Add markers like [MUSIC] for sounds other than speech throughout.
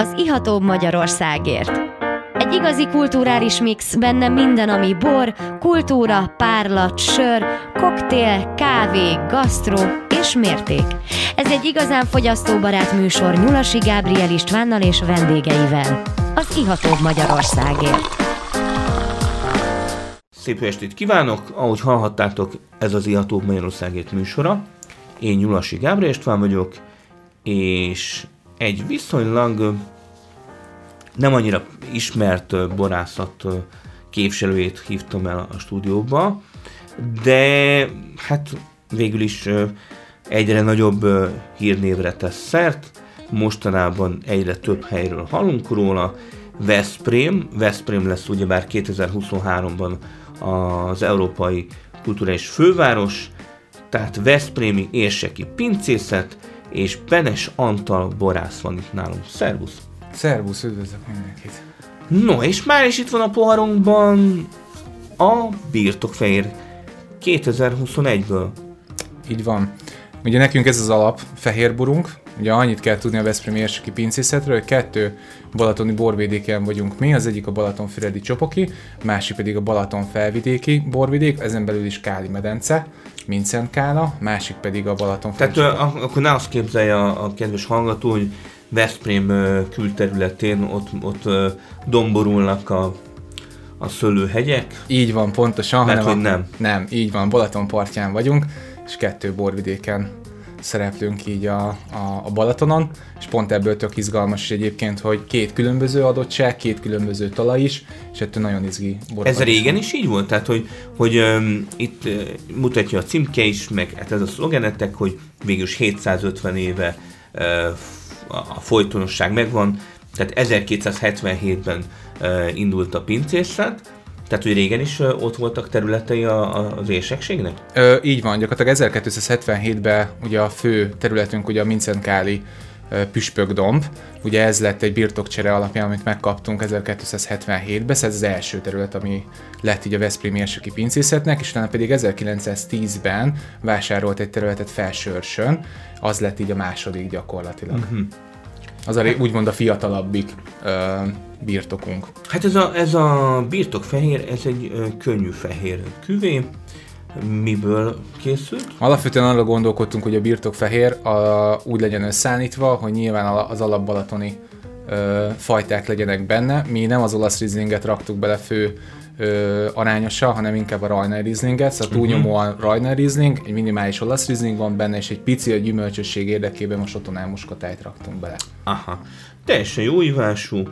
az ihatóbb Magyarországért. Egy igazi kulturális mix, benne minden, ami bor, kultúra, párlat, sör, koktél, kávé, gasztró és mérték. Ez egy igazán fogyasztóbarát műsor Nyulasi Gábriel Istvánnal és vendégeivel. Az ihatóbb Magyarországért. Szép estét kívánok! Ahogy hallhattátok, ez az Ihatóbb Magyarországért műsora. Én Nyulasi Gábriel István vagyok, és egy viszonylag nem annyira ismert borászat képviselőjét hívtam el a stúdióba, de hát végül is egyre nagyobb hírnévre tesz szert, mostanában egyre több helyről hallunk róla, Veszprém, Veszprém lesz ugyebár 2023-ban az Európai Kulturális Főváros, tehát Veszprémi érseki pincészet, és Benes Antal borász van itt nálunk. Szervusz! Szervusz, üdvözlök mindenkit! No, és már is itt van a poharunkban a Birtokfehér 2021-ből. Így van. Ugye nekünk ez az alap, fehérburunk, ugye annyit kell tudni a Veszprém érseki pincészetről, hogy kettő balatoni borvidéken vagyunk mi, az egyik a Balatonfüredi Csopoki, másik pedig a Balaton felvidéki borvidék, ezen belül is Káli medence, Mincent Kála, másik pedig a Balaton Tehát ö, akkor ne azt képzelje a, a kedves hallgató, hogy Veszprém ö, külterületén ott, ott domborulnak a, a szőlőhegyek. Így van, pontosan. Mert hanem hogy nem. Nem, így van, Balaton partján vagyunk, és kettő borvidéken szereplünk így a, a, a Balatonon, és pont ebből tök izgalmas egyébként, hogy két különböző adottság, két különböző talaj is, és ettől nagyon izgi borok. Ez régen is így volt? Tehát, hogy, hogy um, itt uh, mutatja a címke is, meg hát ez a szlogenetek, hogy végül is 750 éve uh, a a folytonosság megvan, tehát 1277-ben uh, indult a pincészet, tehát, hogy régen is ott voltak területei a, a, az érsekségnek? Ö, így van, gyakorlatilag 1277-ben ugye a fő területünk ugye a Mincenkáli püspökdomb, ugye ez lett egy birtokcsere alapján, amit megkaptunk 1277-ben, ez az első terület, ami lett így a Veszprém érseki pincészetnek, és utána pedig 1910-ben vásárolt egy területet Felsőrsön, az lett így a második gyakorlatilag. Uh-huh. Az a, úgymond a fiatalabbik ö, birtokunk. Hát ez a, ez a birtokfehér, ez egy uh, könnyű fehér küvé, miből készült? Alapvetően arra gondolkodtunk, hogy a birtokfehér a, úgy legyen összeállítva, hogy nyilván az alapbalatoni ö, fajták legyenek benne. Mi nem az olasz rizlinget raktuk bele fő ö, arányosa, hanem inkább a Rajner rizlinget, szóval túlnyomóan Rajner rizling, egy minimális olasz rizling van benne, és egy pici a gyümölcsösség érdekében most otonál muskatájt raktunk bele. Aha. Teljesen jó ívású,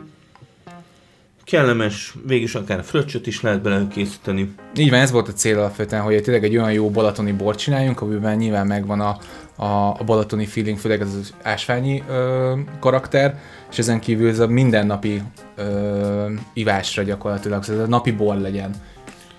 kellemes, végülis akár fröccsöt is lehet bele készíteni. Így van, ez volt a cél alapvetően, hogy tényleg egy olyan jó balatoni bort csináljunk, amiben nyilván megvan a, a, a balatoni feeling, főleg ez az ásványi ö, karakter, és ezen kívül ez a mindennapi ö, ivásra gyakorlatilag, szóval ez a napi bor legyen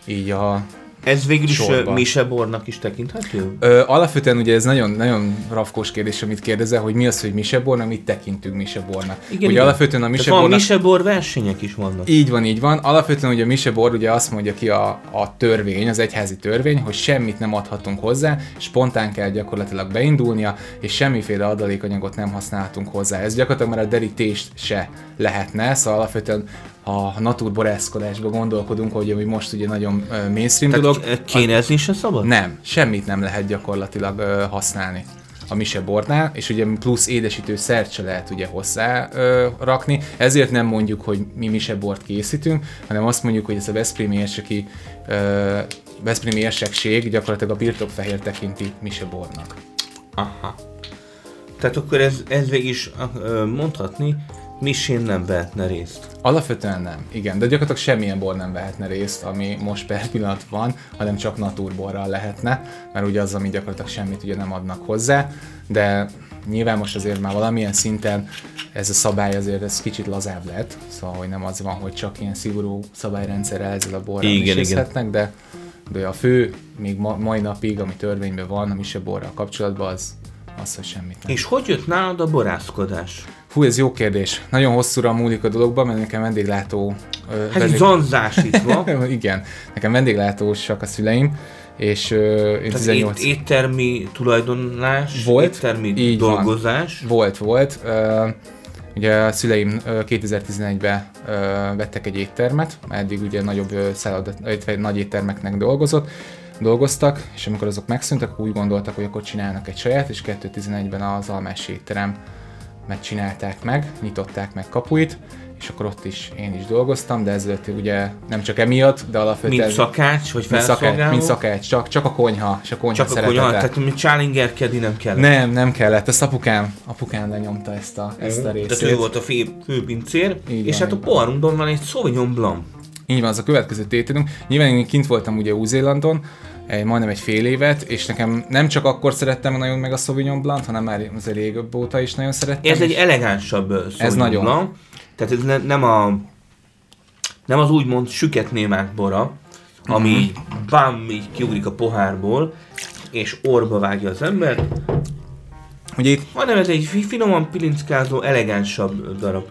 így a, Ez végül is Sorba. misebornak is tekinthető? Ö, alapvetően ugye ez nagyon, nagyon rafkós kérdés, amit kérdezel, hogy mi az, hogy misebornak, mit tekintünk misebornak. ugye alapvetően a Tehát van misebornak... misebor versenyek is vannak. Így van, így van. Alapvetően ugye a misebor ugye azt mondja ki a, a törvény, az egyházi törvény, hogy semmit nem adhatunk hozzá, spontán kell gyakorlatilag beindulnia, és semmiféle adalékanyagot nem használhatunk hozzá. Ez gyakorlatilag már a derítést se lehetne, szóval alapvetően a naturborászkodásba gondolkodunk, hogy ami most ugye nagyon mainstream dolog, Tehát uh, kénezni se szabad? nem, semmit nem lehet gyakorlatilag ö, használni a misebornál, és ugye plusz édesítő szert se lehet ugye hozzá ö, rakni, ezért nem mondjuk, hogy mi misebort készítünk, hanem azt mondjuk, hogy ez a Veszprémi érseki ö, Veszprémi érsekség gyakorlatilag a birtokfehér tekinti misebornak. Aha. Tehát akkor ez, ez végig is mondhatni, misén nem vehetne részt. Alapvetően nem, igen, de gyakorlatilag semmilyen bor nem vehetne részt, ami most per pillanat van, hanem csak naturborral lehetne, mert ugye az, ami gyakorlatilag semmit ugye nem adnak hozzá, de nyilván most azért már valamilyen szinten ez a szabály azért ez kicsit lazább lett, szóval hogy nem az van, hogy csak ilyen szigorú szabályrendszerrel ezzel a borral Igen, misészetnek, de, de a fő, még ma, mai napig, ami törvényben van a miseborral kapcsolatban, az, az, hogy semmit nem. És hogy jött nálad a borászkodás? Hú, ez jó kérdés. Nagyon hosszúra múlik a dologban, mert nekem vendéglátó... Hát egy zanzásítva. [LAUGHS] Igen, nekem vendéglátósak a szüleim, és ö, én Tehát 18... ét, éttermi tulajdonlás, Volt, éttermi így van. dolgozás. Volt, volt. Ö, Ugye a szüleim 2011-ben vettek egy éttermet, eddig ugye nagyobb szállodat, nagy éttermeknek dolgozott, dolgoztak, és amikor azok megszűntek, úgy gondoltak, hogy akkor csinálnak egy saját, és 2011-ben az Almási étterem megcsinálták meg, nyitották meg kapuit, és akkor ott is én is dolgoztam, de ezért ugye nem csak emiatt, de alapvetően... Mint szakács, vagy mint szakács, mint szakács, csak, csak a konyha, és a konyha Csak a konyha, tehát mint csálingerkedni nem kellett. Nem, nem kellett, ezt apukám, apukám lenyomta ezt a, ezt a részét. Tehát ő volt a fő, főpincér, és van, hát a poharunkban van egy Sauvignon Blanc. Így van, az a következő tételünk. Nyilván én kint voltam ugye Új-Zélandon, egy, majdnem egy fél évet, és nekem nem csak akkor szerettem nagyon meg a Sauvignon Blanc, hanem már azért régebb óta is nagyon szerettem. Ez egy elegánsabb Sauvignon ez nagyon. Blanc, tehát ez ne, nem a nem az úgymond süket némát bora, ami mm-hmm. így bám, így kiugrik a pohárból, és orba vágja az embert, Ugye itt... hanem ez egy finoman pilinckázó, elegánsabb darab.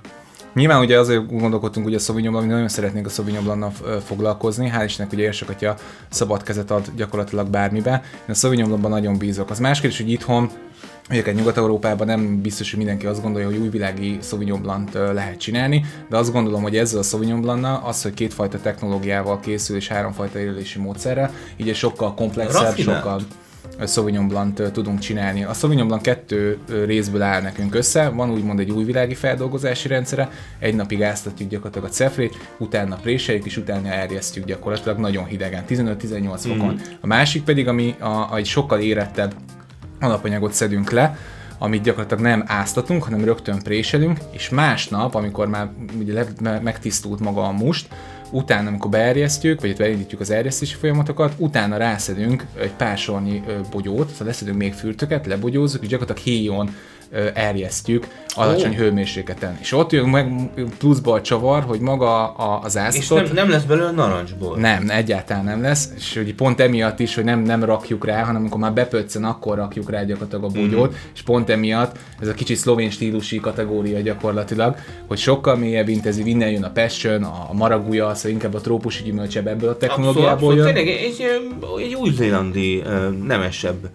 Nyilván ugye azért gondolkodtunk ugye a Sauvignon mi nagyon szeretnénk a Sauvignon foglalkozni, hál' Istennek ugye érsek atya szabad kezet ad gyakorlatilag bármibe. Én a Sauvignon nagyon bízok. Az más kérdés, hogy itthon Egyébként Nyugat-Európában nem biztos, hogy mindenki azt gondolja, hogy újvilági Sauvignon Blanc lehet csinálni, de azt gondolom, hogy ezzel a Sauvignon blanc az, hogy kétfajta technológiával készül és háromfajta érelési módszerrel, így egy sokkal komplexebb, Raffinált. sokkal Sauvignon Blanc tudunk csinálni. A Sauvignon Blanc kettő részből áll nekünk össze, van úgymond egy újvilági feldolgozási rendszere, egy napig áztatjuk gyakorlatilag a cefrét, utána préseljük, és utána erjesztjük gyakorlatilag nagyon hidegen, 15-18 fokon. Mm. A másik pedig, ami a, a egy sokkal érettebb alapanyagot szedünk le, amit gyakorlatilag nem áztatunk, hanem rögtön préselünk, és másnap, amikor már ugye megtisztult maga a must, utána, amikor beerjesztjük, vagy elindítjuk az erjesztési folyamatokat, utána rászedünk egy pár sornyi bogyót, szóval leszedünk még fürtöket, lebogyózzuk, és gyakorlatilag héjon erjesztjük alacsony oh. hőmérsékleten. És ott jön meg pluszba a csavar, hogy maga a, az áztat... És nem, nem lesz belőle narancsból. Nem, egyáltalán nem lesz, és hogy pont emiatt is, hogy nem, nem rakjuk rá, hanem amikor már bepöccen, akkor rakjuk rá gyakorlatilag a bogyót, mm. és pont emiatt ez a kicsit szlovén stílusi kategória gyakorlatilag, hogy sokkal mélyebb intenzív, innen jön a passion, a maraguja, szóval inkább a trópusi gyümölcsebb ebből a technológiából abszolút, jön. Tényleg egy, egy új-zélandi nemesebb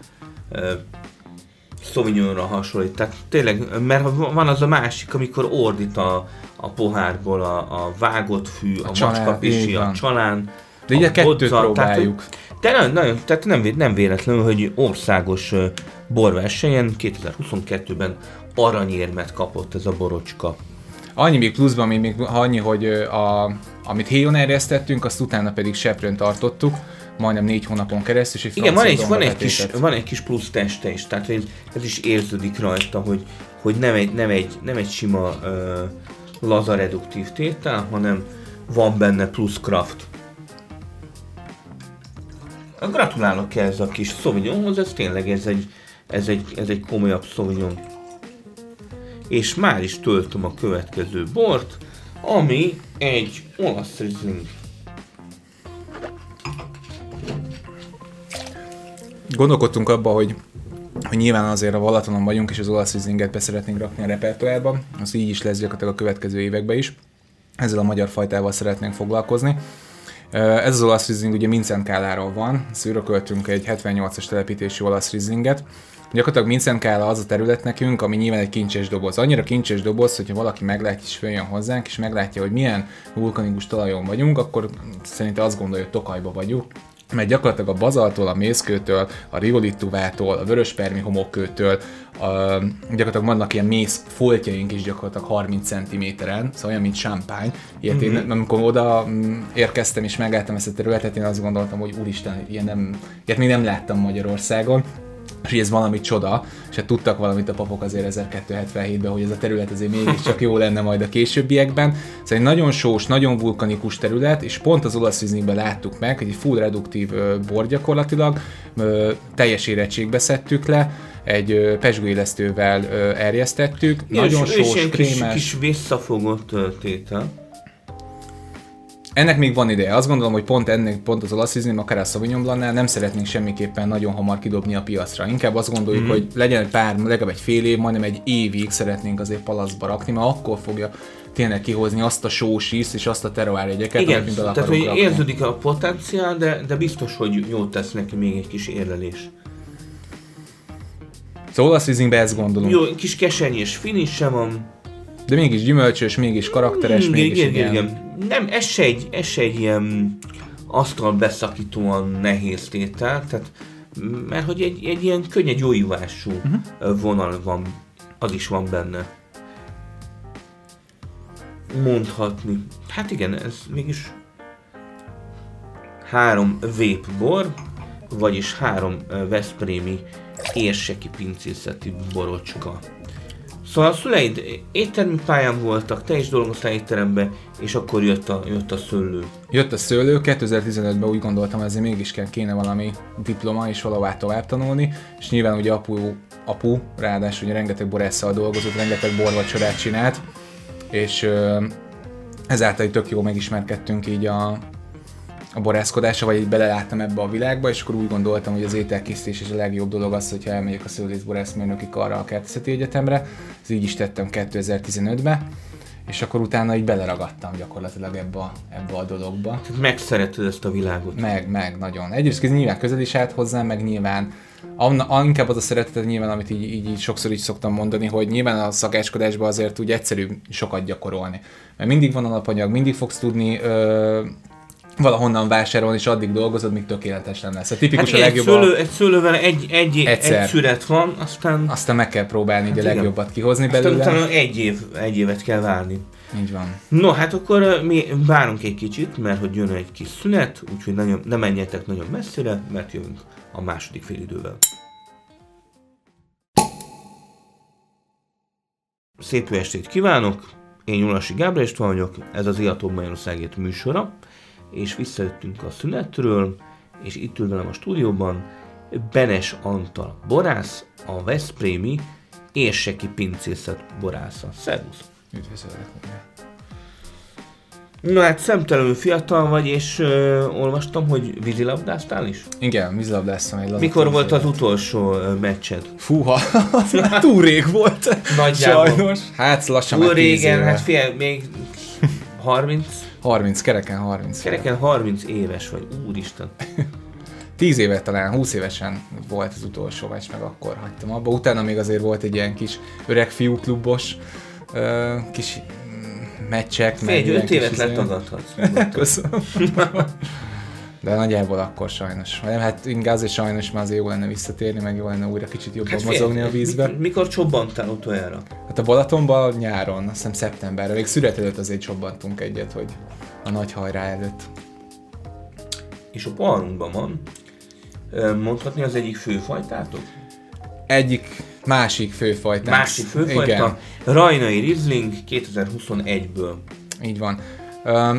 Sauvignonra hasonlít. Tehát tényleg, mert van az a másik, amikor ordít a, a pohárból a, a vágott fű, a, a macskapisi, a csalán. De ugye a kettőt bocca, próbáljuk. Tehát, de nagyon, tehát nem, nem véletlenül, hogy országos borversenyen 2022-ben aranyérmet kapott ez a borocska. Annyi még pluszban, még, még annyi, hogy a, amit héjon erjesztettünk, azt utána pedig seprőn tartottuk, majdnem négy hónapon keresztül, és egy Igen, van egy, van, egy kis, van egy kis plusz teste is, tehát ez, ez is érződik rajta, hogy, hogy nem, egy, nem, egy, nem egy sima uh, laza reduktív tétel, hanem van benne plusz kraft. Gratulálok ez a kis Sauvignonhoz, ez tényleg ez egy, ez egy, ez egy komolyabb Sauvignon. És már is töltöm a következő bort, ami egy olasz Riesling. Gondolkodtunk abba, hogy hogy nyilván azért a Valatonon vagyunk, és az olasz Rieslinget be szeretnénk rakni a repertoárba, az így is lesz gyakorlatilag a következő években is. Ezzel a magyar fajtával szeretnénk foglalkozni. Ez az olasz Riesling ugye Mincenkáláról van, szűrököltünk egy 78-as telepítési olasz Rieslinget. Gyakorlatilag Mincenkála az a terület nekünk, ami nyilván egy kincses doboz. Annyira kincses doboz, hogyha valaki meglátja és följön hozzánk, és meglátja, hogy milyen vulkanikus talajon vagyunk, akkor szerintem azt gondolja, hogy Tokajba vagyunk, mert gyakorlatilag a bazaltól, a mészkőtől, a riolituvától, a vöröspermi homokkőtől, a, gyakorlatilag vannak ilyen mész foltjaink is gyakorlatilag 30 cm-en, szóval olyan, mint champagne. Ilyet mm-hmm. én, mhm. amikor oda mm, érkeztem és megálltam ezt a területet, én azt gondoltam, hogy úristen, ilyen nem, ilyet még nem láttam Magyarországon hogy ez valami csoda, és hát tudtak valamit a papok azért 1277-ben, hogy ez a terület azért mégiscsak jó lenne majd a későbbiekben. Szóval egy nagyon sós, nagyon vulkanikus terület, és pont az olasz láttuk meg, hogy egy full reduktív bor gyakorlatilag, teljes érettségbe szedtük le, egy pesgőélesztővel erjesztettük, és, nagyon sós, és krémes. Kis, kis visszafogott tétel. Ennek még van ideje. Azt gondolom, hogy pont ennek, pont az olaszizm, akár a Sauvignon Blanc-nál nem szeretnénk semmiképpen nagyon hamar kidobni a piacra. Inkább azt gondoljuk, mm-hmm. hogy legyen egy pár, legalább egy fél év, majdnem egy évig szeretnénk azért palaszba rakni, mert akkor fogja tényleg kihozni azt a sós ízt és azt a terroárjegyeket, Igen, amit tehát hogy rakni. érződik a potenciál, de, de biztos, hogy jót tesz neki még egy kis érlelés. Szóval olasz ezt gondolom. Jó, kis kesenyés finisse van, De mégis gyümölcsös, mégis karakteres, mégis igen, igen. igen. Nem, ez se egy, ez se egy ilyen asztal beszakítóan nehéz tétel, tehát mert hogy egy, egy ilyen könnyed jóívású uh-huh. vonal van, az is van benne. Mondhatni. Hát igen, ez mégis három vépbor, vagyis három Veszprémi érseki pincészeti borocska. Szóval a szüleid éttermi pályán voltak, te is dolgoztál étterembe, és akkor jött a, jött a szőlő. Jött a szőlő, 2015-ben úgy gondoltam, ezért mégis kéne valami diploma és valahová tovább tanulni, és nyilván ugye apu, apu ráadásul ugye rengeteg borásszal dolgozott, rengeteg borvacsorát csinált, és ezáltal tök jó megismerkedtünk így a, a borászkodásra, vagy így beleláttam ebbe a világba, és akkor úgy gondoltam, hogy az ételkészítés is a legjobb dolog az, hogyha elmegyek a szőlészborászmérnöki karra a Kertészeti Egyetemre. Ez így is tettem 2015-ben, és akkor utána így beleragadtam gyakorlatilag ebbe a, ebbe a dologba. Tehát megszeretted ezt a világot. Meg, meg, nagyon. Egyrészt nyilván közel is állt hozzám, meg nyilván Anna, inkább az a szereteted nyilván, amit így, így, így sokszor is szoktam mondani, hogy nyilván a szakáskodásban azért úgy egyszerű sokat gyakorolni. Mert mindig van alapanyag, mindig fogsz tudni ö, valahonnan vásárolni, és addig dolgozod, míg tökéletes lenne. Szóval tipikus Hát a egy, legjobb. szőlő, egy szőlővel egy, egy, Egyszer. egy szület van, aztán, Aztán meg kell próbálni így a igen. legjobbat kihozni aztán belőle. utána egy, év, egy évet kell várni. Így van. No, hát akkor mi várunk egy kicsit, mert hogy jön egy kis szünet, úgyhogy nagyon, ne menjetek nagyon messzire, mert jövünk a második félidővel. Szép jó estét kívánok! Én Nyulasi Gábor vagyok, ez az Iatóbb Magyarországért műsora, és visszajöttünk a szünetről, és itt ül velem a stúdióban Benes Antal borász, a Veszprémi érseki pincészet borásza. Szervusz! Üdvözöllek. Na hát szemtelenül fiatal vagy, és ö, olvastam, hogy vízilabdáztál is? Igen, vízilabdáztam egy Mikor volt az utolsó ö, meccsed? Fúha, [LAUGHS] az már túl rég volt. Nagyjából. Sajnos. Hát lassan Túl már 10 régen, éve. hát fél, még 30, 30, kereken 30. kereken 30 éves vagy, úristen. [LAUGHS] 10 éve talán, 20 évesen volt az utolsó meccs, meg akkor hagytam abba. Utána még azért volt egy ilyen kis öreg fiú klubos ö, kis mm, meccsek. Fél, egy ilyen 5 kis évet izé- letagadhatsz. [LAUGHS] Köszönöm. [LAUGHS] De nagyjából akkor sajnos. Nem, hát inkább azért sajnos, mert azért jó lenne visszatérni, meg jó lenne újra kicsit jobban Hát hát mozogni a mi- vízbe. Mikor csobbantál utoljára? Hát a Balatonban nyáron, azt hiszem szeptemberben, még szület előtt azért csobbantunk egyet, hogy a nagy hajrá előtt. És a poharunkban van. Mondhatni az egyik főfajtátok? Egyik, másik főfajtánk. Másik főfajta? Igen, Rajnai Riesling 2021-ből. így van.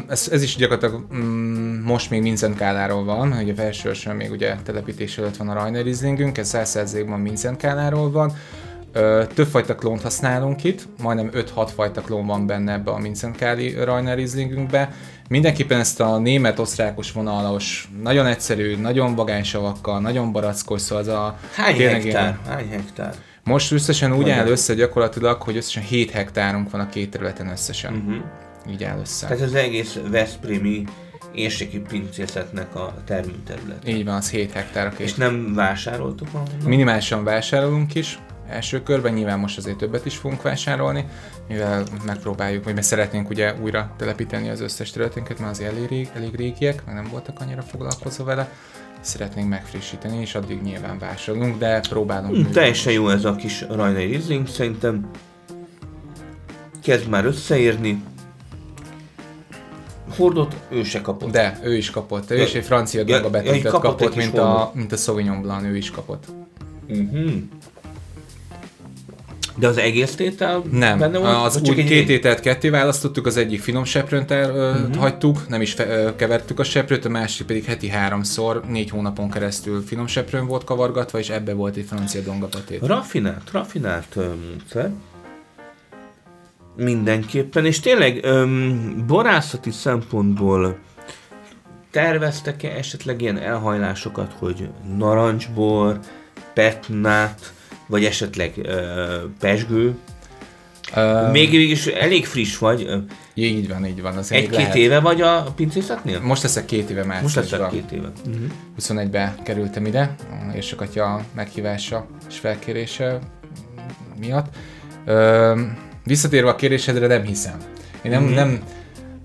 Ez, ez is gyakorlatilag mm, most még Vincent Káláról van, hogy a Versőrsön még ugye telepítés előtt van a Rajna Rieslingünk, ez 100%-ban Vincent Káláról van. Többfajta klónt használunk itt, majdnem 5-6 fajta klón van benne ebbe a Vincent Káli Rajna Rieslingünkbe. Mindenképpen ezt a német-osztrákos vonalos, nagyon egyszerű, nagyon vagány savakkal, nagyon barackos, szóval az a... Hány hektár? Hány hektár? Most összesen úgy Magyar. áll össze gyakorlatilag, hogy összesen 7 hektárunk van a két területen összesen. Uh-huh. Így áll össze. Tehát az egész Veszprémi érseki pincészetnek a termőterület. Így van, az 7 hektár. És nem vásároltok valahonnan? Minimálisan vásárolunk is, első körben, nyilván most azért többet is fogunk vásárolni, mivel megpróbáljuk, vagy mert szeretnénk ugye újra telepíteni az összes területünket, mert azért elég, rég, elég régiek, meg nem voltak annyira foglalkozva vele. Szeretnénk megfrissíteni, és addig nyilván vásárolunk, de próbálunk. Hm, teljesen jó ez a kis Rajnai Riesling, szerintem kezd már összeérni. Hordot ő se kapott. De, ő is kapott. Ő Ja, is egy francia ja, dolga ja, betettet így kapott kapott, egy mint, a, mint a Sauvignon Blanc, ő is kapott. Uh-huh. De az egész tétel Nem, benne volt? az úgy egy- két ételt ketté választottuk, az egyik finom seprőnt el, uh-huh. hagytuk, nem is fe, kevertük a seprőt, a másik pedig heti háromszor, négy hónapon keresztül finom seprőn volt kavargatva, és ebbe volt egy francia dongapatét. Rafinált, rafinált módszer. Mindenképpen, és tényleg öm, borászati szempontból terveztek-e esetleg ilyen elhajlásokat, hogy narancsbor, petnát, vagy esetleg ö, pesgő? Uh, Még mégis elég friss vagy. ö, így van, így van. Egy-két éve vagy a pincészetnél? Most leszek két éve Most lesz márciusban. két éve. Uh-huh. 21-be kerültem ide, és a meghívása és felkérése miatt. Ö, Visszatérve a kérdésedre, nem hiszem. Én nem, Mhm. nem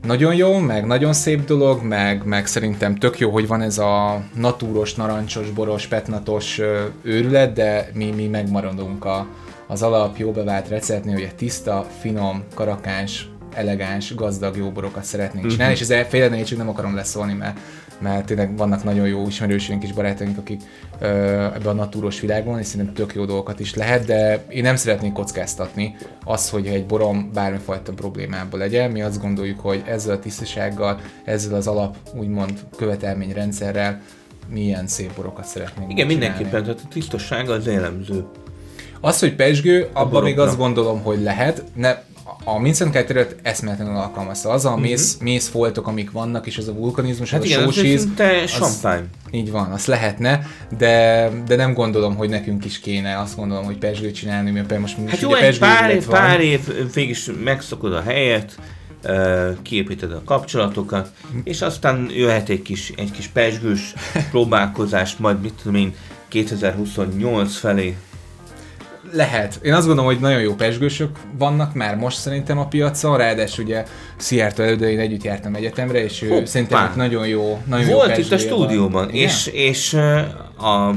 nagyon jó, meg nagyon szép dolog, meg, meg szerintem tök jó, hogy van ez a natúros, narancsos, boros, petnatos őrület, de mi, mi megmaradunk a, az alap jó bevált receptnél, hogy egy tiszta, finom, karakáns, elegáns, gazdag jó borokat szeretnénk Mhm. csinálni, és ezzel félre csak nem akarom leszólni, mert, mert tényleg vannak nagyon jó ismerőseink és barátaink, akik ö, ebben a natúros világban, és szerintem tök jó dolgokat is lehet, de én nem szeretnék kockáztatni az, hogy egy borom bármifajta problémából legyen. Mi azt gondoljuk, hogy ezzel a tisztasággal, ezzel az alap úgymond követelményrendszerrel milyen szép borokat szeretnénk Igen, csinálni. mindenképpen, tehát a tisztaság az jellemző. Az, hogy pesgő, abban még azt gondolom, hogy lehet. Ne, a Mincent terület eszméletlenül alkalmazta. Az a mész, mész foltok, amik vannak, és az a vulkanizmus, Hát az igen, a sósíz, az- így van, az lehetne, de, de nem gondolom, hogy nekünk is kéne. Azt gondolom, hogy pesgőt csinálni, mert most Hát jó, egy pár év, pár év végig is megszokod a helyet, kiépíted a kapcsolatokat, és aztán jöhet egy kis, egy kis pesgős [LAUGHS] próbálkozás, majd mit tudom én, 2028 felé. Lehet. Én azt gondolom, hogy nagyon jó pesgősök vannak már most szerintem a piacon, ráadásul ugye Szijjártó elődőjén együtt jártam egyetemre, és ő Hoppá. szerintem nagyon jó, nagyon jó Volt itt a van. stúdióban, Igen? és, és a,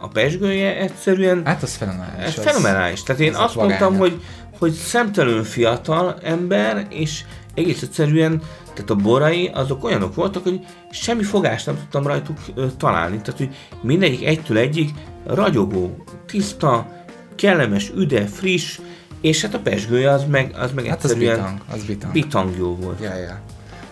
a pesgője egyszerűen Hát az fenomenális. Ez fenomenális. Tehát én az azt mondtam, hogy, hogy szemtelenül fiatal ember, és egész egyszerűen, tehát a borai azok olyanok voltak, hogy semmi fogást nem tudtam rajtuk ö, találni. Tehát, hogy mindegyik egytől egyig ragyogó, tiszta, kellemes, üde, friss, és hát a pesgője az meg, az meg Hát az bitang, az bitang. bitang jó volt. Ja, ja.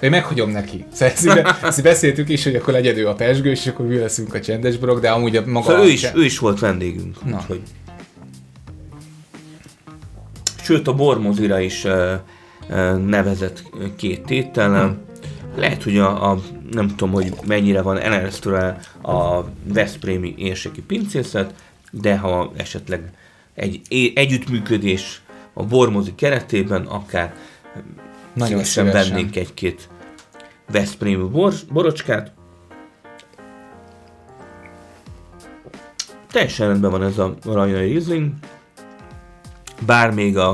Én meghagyom neki. Szóval ezt, be, ezt beszéltük is, hogy akkor legyen ő a pesgő, és akkor mi leszünk a csendes borok, de amúgy a maga... Szóval ő is, ő is volt vendégünk. Na. Úgyhogy. Sőt, a bormozira is uh, uh, nevezett két tétellel. Lehet, hogy a, a, nem tudom, hogy mennyire van eleresztve a Veszprémi érseki pincészet, de ha esetleg egy együttműködés a bormozi keretében, akár Nagyon szívesen szívesen. vennénk egy-két Veszprémi bor, borocskát. Teljesen rendben van ez a rajnai Riesling, bár még a,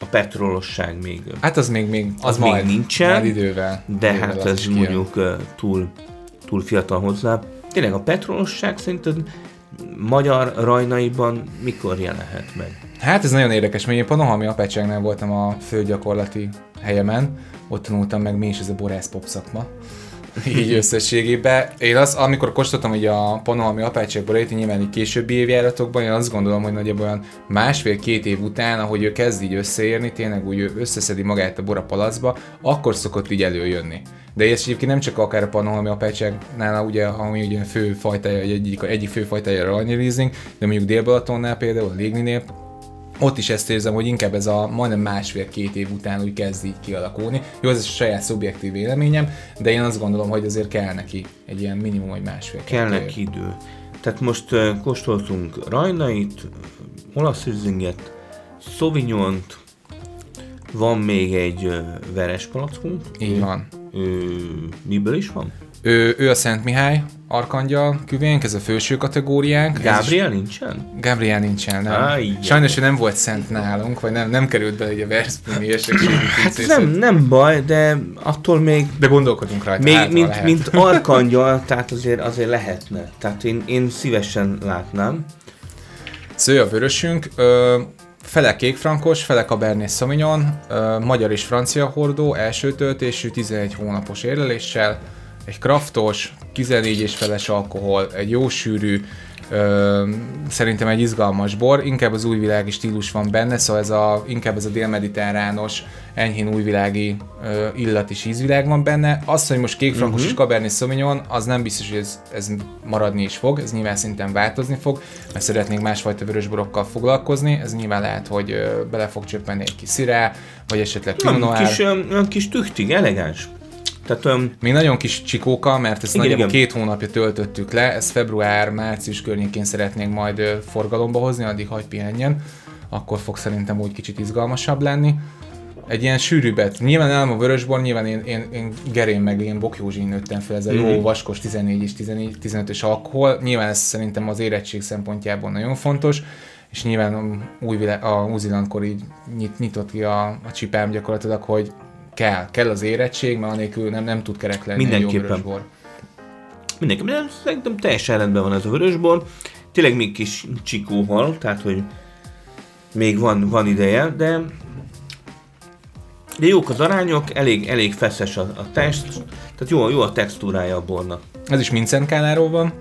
a petrolosság még, Hát az még, még, az, Az még majd, nincsen, Majd idővel. de idővel hát ez kijön. mondjuk túl, túl fiatal hozzá. Tényleg a petrolosság szerinted magyar rajnaiban mikor jelenhet meg? Hát ez nagyon érdekes, mert én Panohalmi apátságnál voltam a főgyakorlati helyemen, ott tanultam meg mi is ez a borász pop szakma. Így összességében. Én az, amikor kóstoltam hogy a Panohalmi apátság borait, nyilván így későbbi évjáratokban, én azt gondolom, hogy nagyjából olyan másfél-két év után, ahogy ő kezd így összeérni, tényleg úgy összeszedi magát a bor palacba, akkor szokott így előjönni. De ez egyébként nem csak akár a Panohalmi apátságnál, ugye, ami ugye fő fajtája, egyik, egyik fő fajtája a de mondjuk Dél-Balatonnál például, a Légninél, ott is ezt érzem, hogy inkább ez a majdnem másfél-két év után úgy kezd így kialakulni. Jó, ez a saját szubjektív véleményem, de én azt gondolom, hogy azért kell neki egy ilyen minimum, vagy másfél Kell neki idő. Tehát most uh, kóstoltunk Rajnait, olasz Riesinget, Sauvignont, van még egy uh, veres palackunk. Így van. Ö, miből is van? Ő, ő a Szent Mihály Arkangyal küvénk, ez a főső kategóriánk. Gabriel nincsen? Gabriel nincsen, nem. Áj, Sajnos ő nem volt szent nálunk, vagy nem, nem került bele egy a Veszprémi érsekségi Hát nem, nem baj, de attól még De gondolkodunk rajta. Még hátra mint, lehet. mint arkangyal, tehát azért, azért lehetne. Tehát én, én szívesen látnám. Sző a vörösünk, ö, fele kékfrankos, fele Cabernet Sauvignon, ö, magyar és francia hordó, első töltésű, 11 hónapos érleléssel, egy kraftos, 14 és feles alkohol, egy jó sűrű, ö, szerintem egy izgalmas bor, inkább az újvilági stílus van benne, szóval ez a, inkább ez a délmediterrános, enyhén újvilági ö, illat és ízvilág van benne. Az, hogy most kékfrankos uh-huh. és Cabernet Sauvignon, az nem biztos, hogy ez, ez maradni is fog, ez nyilván szinten változni fog, mert szeretnénk másfajta vörösborokkal foglalkozni, ez nyilván lehet, hogy ö, bele fog csöppenni egy kis szirá, vagy esetleg Pinot Noir. kis, olyan kis tüchtig, elegáns. Tehát olyan, Még nagyon kis csikóka, mert ezt Igen, nagyjából igen. két hónapja töltöttük le, ezt február-március környékén szeretnénk majd forgalomba hozni, addig hagy pihenjen, akkor fog szerintem úgy kicsit izgalmasabb lenni. Egy ilyen sűrűbbet. Nyilván nem a vörösbor, nyilván én, én, én gerén meg én bokjózsin nőttem fel, ez a jó vaskos 14 és 14, 15-ös alkohol. Nyilván ez szerintem az érettség szempontjából nagyon fontos. és nyilván új, a Úzilandkor így nyit, nyitott ki a, a csipám gyakorlatilag, hogy kell, kell az érettség, mert anélkül nem, nem tud kerek lenni egy jó Mindenképpen. vörösbor. Mindenki, de szerintem teljesen rendben van ez a vörösbor. Tényleg még kis csikóhal, tehát hogy még van, van ideje, de de jók az arányok, elég, elég feszes a, a test, tehát jó, jó a textúrája a bornak. Ez is Mincenkánáról van,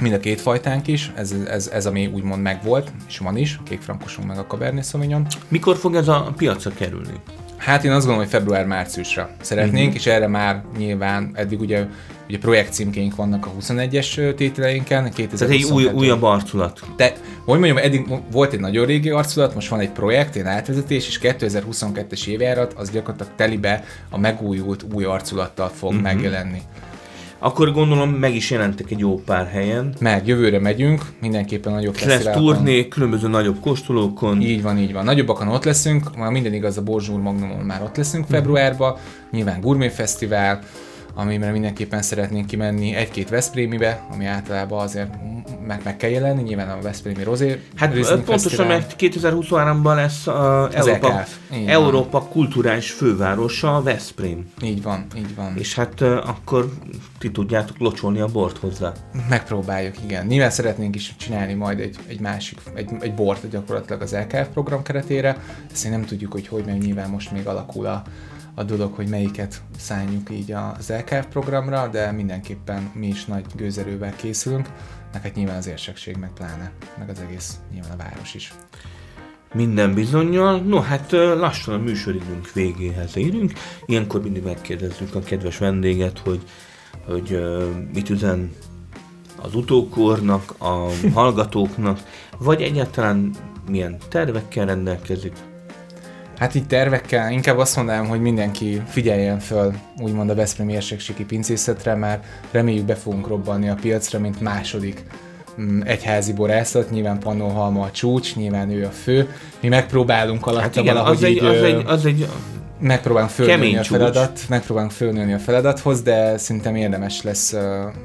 mind a két fajtánk is, ez, ez, ez ami úgymond megvolt, és van is, a kék frankosunk meg a Cabernet Sauvignon. Mikor fog ez a piacra kerülni? Hát én azt gondolom, hogy február-márciusra szeretnénk, uh-huh. és erre már nyilván eddig ugye, ugye projekt címkéink vannak a 21-es tételeinken, Tehát egy 2022 új, újabb arculat. De, hogy mondjam, eddig volt egy nagyon régi arculat, most van egy projekt, egy átvezetés, és 2022-es évjárat az gyakorlatilag telibe a megújult új arculattal fog Mhm. uh-huh. megjelenni. Akkor gondolom meg is jelentek egy jó pár helyen. Meg jövőre megyünk, mindenképpen nagyobb Lesz fesztiválokon. turné, különböző nagyobb kóstolókon. Így van, így van. Nagyobbakon ott leszünk, már minden igaz, a Borzsúr Magnumon már ott leszünk februárban, nyilván Gourmet Fesztivál, amire mindenképpen szeretnénk kimenni, egy-két Veszprémibe, ami általában azért meg, meg kell jelenni, nyilván a Veszprémi Rozé Hát Riesling pontosan, mert 2023-ban lesz a Európa. Így van. Európa kulturális fővárosa, Veszprém. Így van, így van. És hát akkor ti tudjátok locsolni a bort hozzá. Megpróbáljuk, igen. Nyilván szeretnénk is csinálni majd egy, egy másik, egy, egy bort gyakorlatilag az LKF program keretére. Ezt még nem tudjuk, hogy hogy, mert nyilván most még alakul a, a dolog, hogy melyiket szálljuk így az LKF programra, de mindenképpen mi is nagy gőzerővel készülünk, meg hát nyilván az érsekség meg pláne, meg az egész nyilván a város is. Minden bizonyal. No, hát lassan a műsoridőnk végéhez érünk. Ilyenkor mindig megkérdezzük a kedves vendéget, hogy, hogy mit üzen az utókornak, a [LAUGHS] hallgatóknak, vagy egyáltalán milyen tervekkel rendelkezik. Hát így tervekkel, inkább azt mondanám, hogy mindenki figyeljen föl úgymond a Veszprémi érsekségi pincészetre, már reméljük be fogunk robbanni a piacra, mint második mm, egyházi borászat, nyilván Pannonhalma a csúcs, nyilván ő a fő. Mi megpróbálunk alatta Hát igen, valahogy az egy, így, az, egy, az egy, megpróbálunk fölnőni a csúcs. feladat, megpróbálunk fölnőni a feladathoz, de szerintem érdemes lesz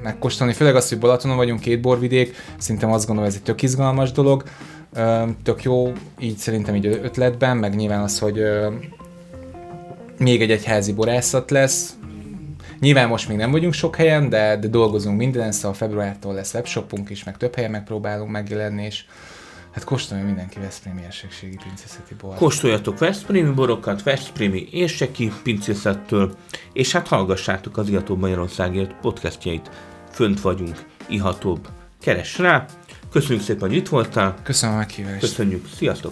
megkóstolni. Főleg az, hogy Balatonon vagyunk, két borvidék, szerintem azt gondolom, ez egy tök izgalmas dolog, tök jó, így szerintem így ötletben, meg nyilván az, hogy még egy egyházi borászat lesz, Nyilván most még nem vagyunk sok helyen, de, de dolgozunk minden, szóval februártól lesz webshopunk is, meg több helyen megpróbálunk megjelenni, és hát kóstolja mindenki Veszprémi érsekségi pincészeti bort. Kóstoljatok Veszprémi borokat, Veszprémi érseki pincészettől, és hát hallgassátok az Iható Magyarországért podcastjait. Fönt vagyunk, ihatóbb. Keres rá. Köszönjük szépen, hogy itt voltál. Köszönöm a meghívást. Köszönjük, sziasztok!